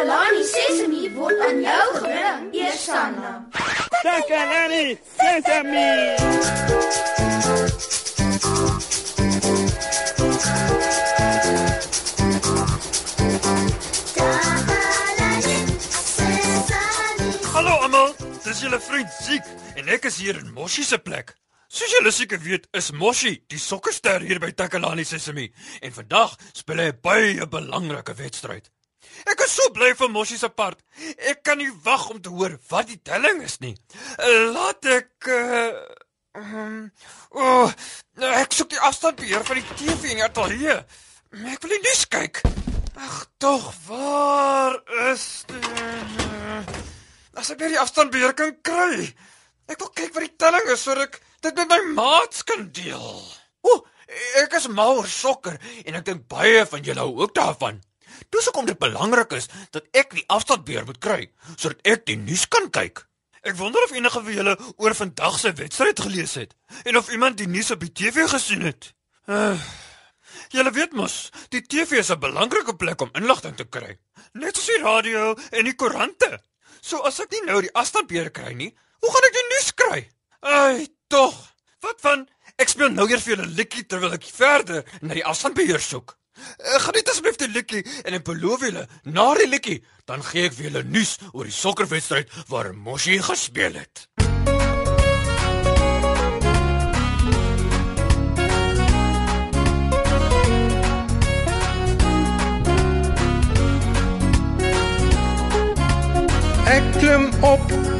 Takalani Sesemi word aan jou gebring, Eersanna. Takalani Sesemi. Hallo almal, dis julle vriend Ziek en ek is hier in Moshi se plek. Soos julle seker weet, is Moshi die sokkerster hier by Takalani Sesemi en vandag speel hy 'n baie belangrike wedstryd. Ek is so bly vir Moshi se part. Ek kan nie wag om te hoor wat die telling is nie. Laat ek uh um, oh, ek soek die afstandbeheer van die TV in die ateljee. Ek wil nie nuus kyk. Ag tog, waar is dit? As ek net die afstandbeheer kan kry. Ek wil kyk wat die telling is sodat ek dit met my maats kan deel. O, ek is mal oor sokker en ek dink baie van julle hou ook daarvan. Dis hoekom dit belangrik is dat ek die afstandbeheer moet kry sodat ek die nuus kan kyk. Ek wonder of enige van julle oor vandag se wedstryd gelees het en of iemand die nuus op die TV gesien het. Uh, julle weet mos, die TV is 'n belangrike plek om inligting te kry, net soos die radio en die koerante. So as ek nie nou die afstandbeheer kry nie, hoe gaan ek die nuus kry? Ai, tog. Wat van ek speel nou eers vir julle 'n liedjie terwyl ek verder na die afstandbeheer soek. Ek geniet asseblief die liedjie en ek beloof julle, na die liedjie, dan gee ek vir julle nuus oor die sokkerwedstryd waar Moshi gespeel het. Ek klim op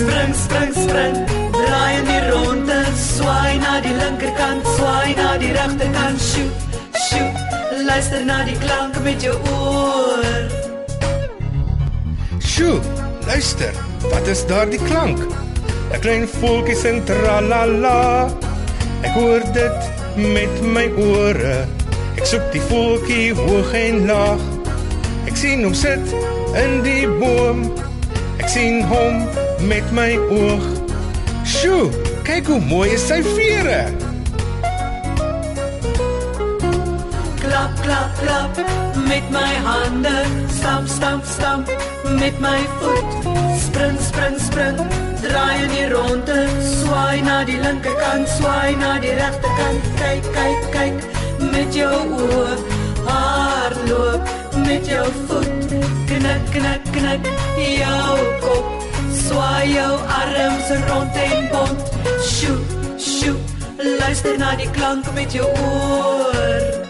spring, spring, spring, draai in die ronde, swaai na die linkerkant, swaai na die regterkant, sjoe, sjoe, luister na die klanke met jou oor. Sjoe, luister, wat is daardie klank? 'n Klein voeltjie sing tralala. Ek hoor dit met my ore. Ek soek die voeltjie hoog en laag. Ek sien hom sit in die boom. Ek sien hom met my oog. Sjoe, kyk hoe mooi is sy vere. Klap, klap, klap, met my hande. Stamp, stamp, stamp, met my voet. Spring, spring, spring, draai in die ronde, swaai na die linkerkant, swaai na die regterkant, kyk, kyk, kyk, met jou oë, hardloop met jou voet, knik, knik, knik, jou kop, swaai jou arms rond en bont, sjoe, sjoe, luister na die klank met jou oor.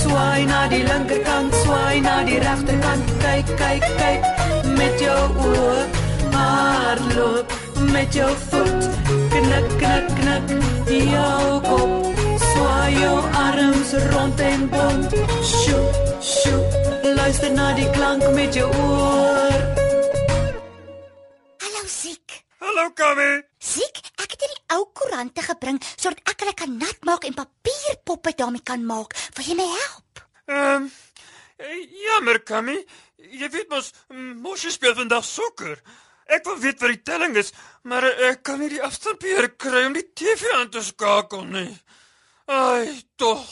swaai na die linkerkant, swaai na die regterkant, kyk, kyk, kyk, met jou oë, hardloop met jou voet, knik, knik, knik, jou kop, swaai jou arms rond en bont, sjoe, sjoe, luister na die klank met jou oor. Hallo Siek. Hallo Kami. Siek, ek het hierdie ou koerante gebring sodat ek hulle kan nat maak en papierpoppe daarmee kan maak. Wil jy my help? Ehm um, jammer Kami. Jy weet mos Moshi speel vandag sokker. Ek wil weet wat die telling is, maar ek kan nie die afstandbeheer kry om die TV aan te skakel nie. Ai, tog.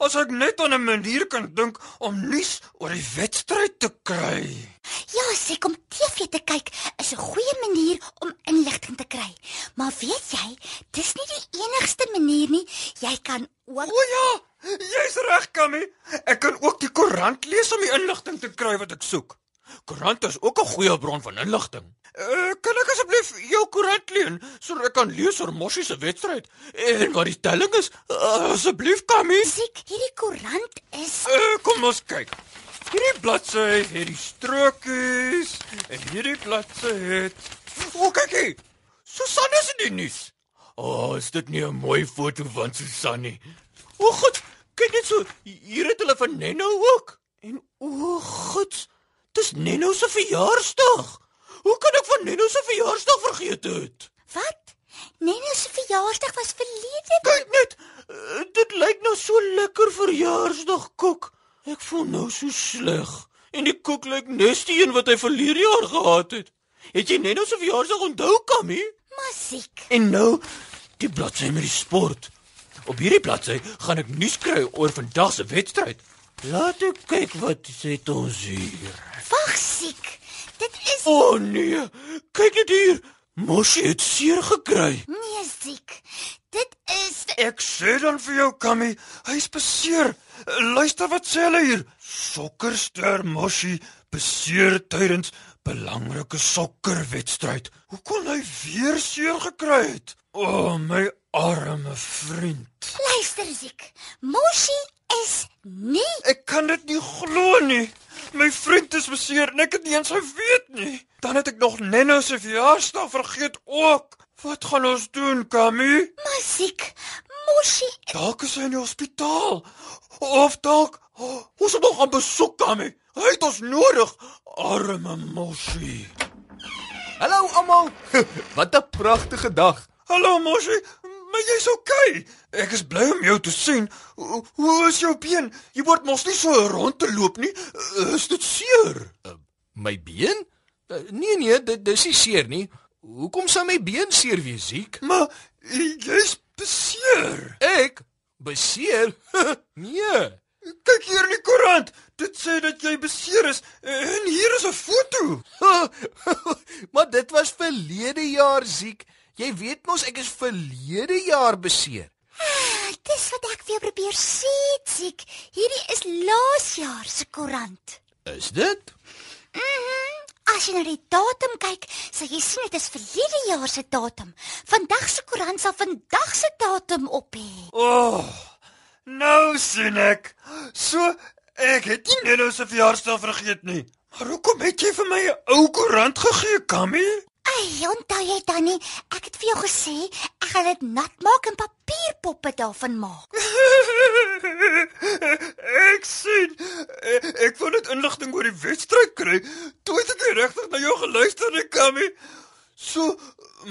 As ek net aan 'n manier kan dink om nuus oor die wedstryd te kry. Ja, Siek, om TV te kyk is 'n goeie manier om inligting te kry. Maar weet jy, dis nie die enigste manier nie. Jy kan ook O ja, Jy's reg, Kammy. Ek kan ook die koerant lees om die inligting te kry wat ek soek. Koerant is ook 'n goeie bron van inligting. Uh, kan ek asseblief jou koerant leen sodat ek kan lees oor Moshi se wedstryd en wat die telling is? Uh, asseblief, Kammy. Siek, hierdie koerant is Uh, kom ons kyk. Hierdie bladsy het die strokies en hierdie bladsy het O, kyk hier. Susan is in die nuus. O, oh, is dit nie 'n mooi foto van Susan nie? O, God, kyk net so. Hier het hulle van Nenno ook. En o, God, dis Nenno se verjaarsdag. Hoe kan ek van Nenno se verjaarsdag vergeet het? wat? Nene se verjaarsdag was verlede. Kyk net. Uh, dit lyk nou so lekker verjaarsdag koek. Ek voel nou so sleg. En die koek lyk nes die een wat hy verlede jaar gehad het. Het jy net nou se verjaarsdag onthou, Kammy? Musiek. En nou die bladsy met die sport. Op hierdie bladsy gaan ek nuus kry oor vandag se wedstryd. Laat ek kyk wat sê ons hier. Wag, siek. Dit is O oh, nee, kyk net hier. Moshi het seer gekry. nie siek. Dit is Ek sê dan vir jou, Kammy, hy's beseer. Luister wat sê hulle hier. Sokkerster Moshi beseer tydens belangrike sokkerwedstryd. Hoe kon hy weer seer gekry het? O, oh, my arme vriend. luister siek. Moshi is nie Ek kan dit nie glo nie. My vriend is beseer en ek het nie eens geweet nie. Dan het ek nog Nenno se verjaarsdag vergeet ook. Wat gaan ons doen, Kammy? musiek. Moshi Dalk is hy in die hospitaal. Of dalk oh, ons moet nog aan besoek kom. Hy het ons nodig, arme Moshi. Hallo almal. Wat 'n pragtige dag. Hallo Moshi, maar jy's okay. Ek is bly om jou te sien. Hoe, hoe is jou been? Jy word mos nie so rond te loop nie. Is dit seer? My been? Uh, Nee nee, dit dis nie seer nie. Hoekom sou my been seer wees, Ziek? Maar jy's beseer. Ek beseer? nee. Kyk hier in die koerant. Dit sê dat jy beseer is en hier is 'n foto. maar dit was verlede jaar, Ziek. Jy weet mos ek is verlede jaar beseer. Dis wat ek vir jou probeer sê, siek. Hierdie is laas jaar se koerant. Is dit? As jy na die datum kyk, sal jy sien dit is verlede jaar se datum. Vandag se koerant sal vandag se datum op hê. O, oh, nou sien ek. So ek het nie Neno se verjaarsdag vergeet nie. Maar hoekom het jy vir my 'n ou koerant gegee, Kammy? Ai, onthou jy dan nie? Ek het vir jou gesê ek gaan dit nat maak en papierpoppe daarvan maak. ek sien. Ek, wou net inligting oor die wedstryd kry. Toe het ek regtig na jou geluister Kammy. So,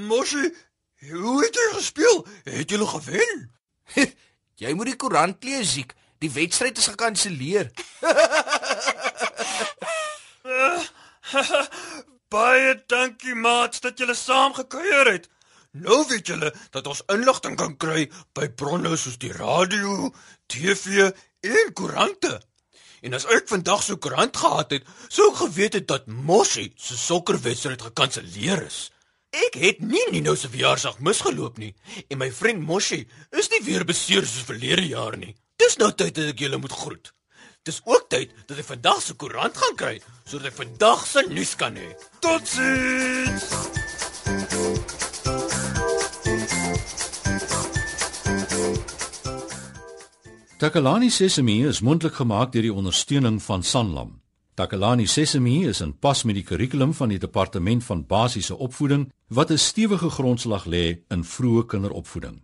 Moshi, hoe het jy gespeel? Het jy gewen? Jy moet die koerant lees, Ziek. Die wedstryd is gekanselleer. Baie dankie maats dat julle saam gekuier het. Nou weet julle dat ons inligting kan kry by bronne soos die radio, TV en koerante. En as ek vandag so koerant gehad het, sou ek geweet het dat Moshi se sokkerwedstryd gekanselleer is. Ek het nie Nino se verjaarsdag misgeloop nie en my vriend Moshi is nie weer beseer soos verlede jaar nie. Dis nou tyd dat ek julle moet groet. Dis ook tyd dat ek vandag se koerant gaan kry sodat ek vandag se nuus kan hê. Totsiens. Takalani Sesemi is mondelik gemaak deur die ondersteuning van Sanlam. Takalani Sesemi is in pas met die kurrikulum van die departement van basiese opvoeding wat 'n stewige grondslag lê in vroeë kinderopvoeding.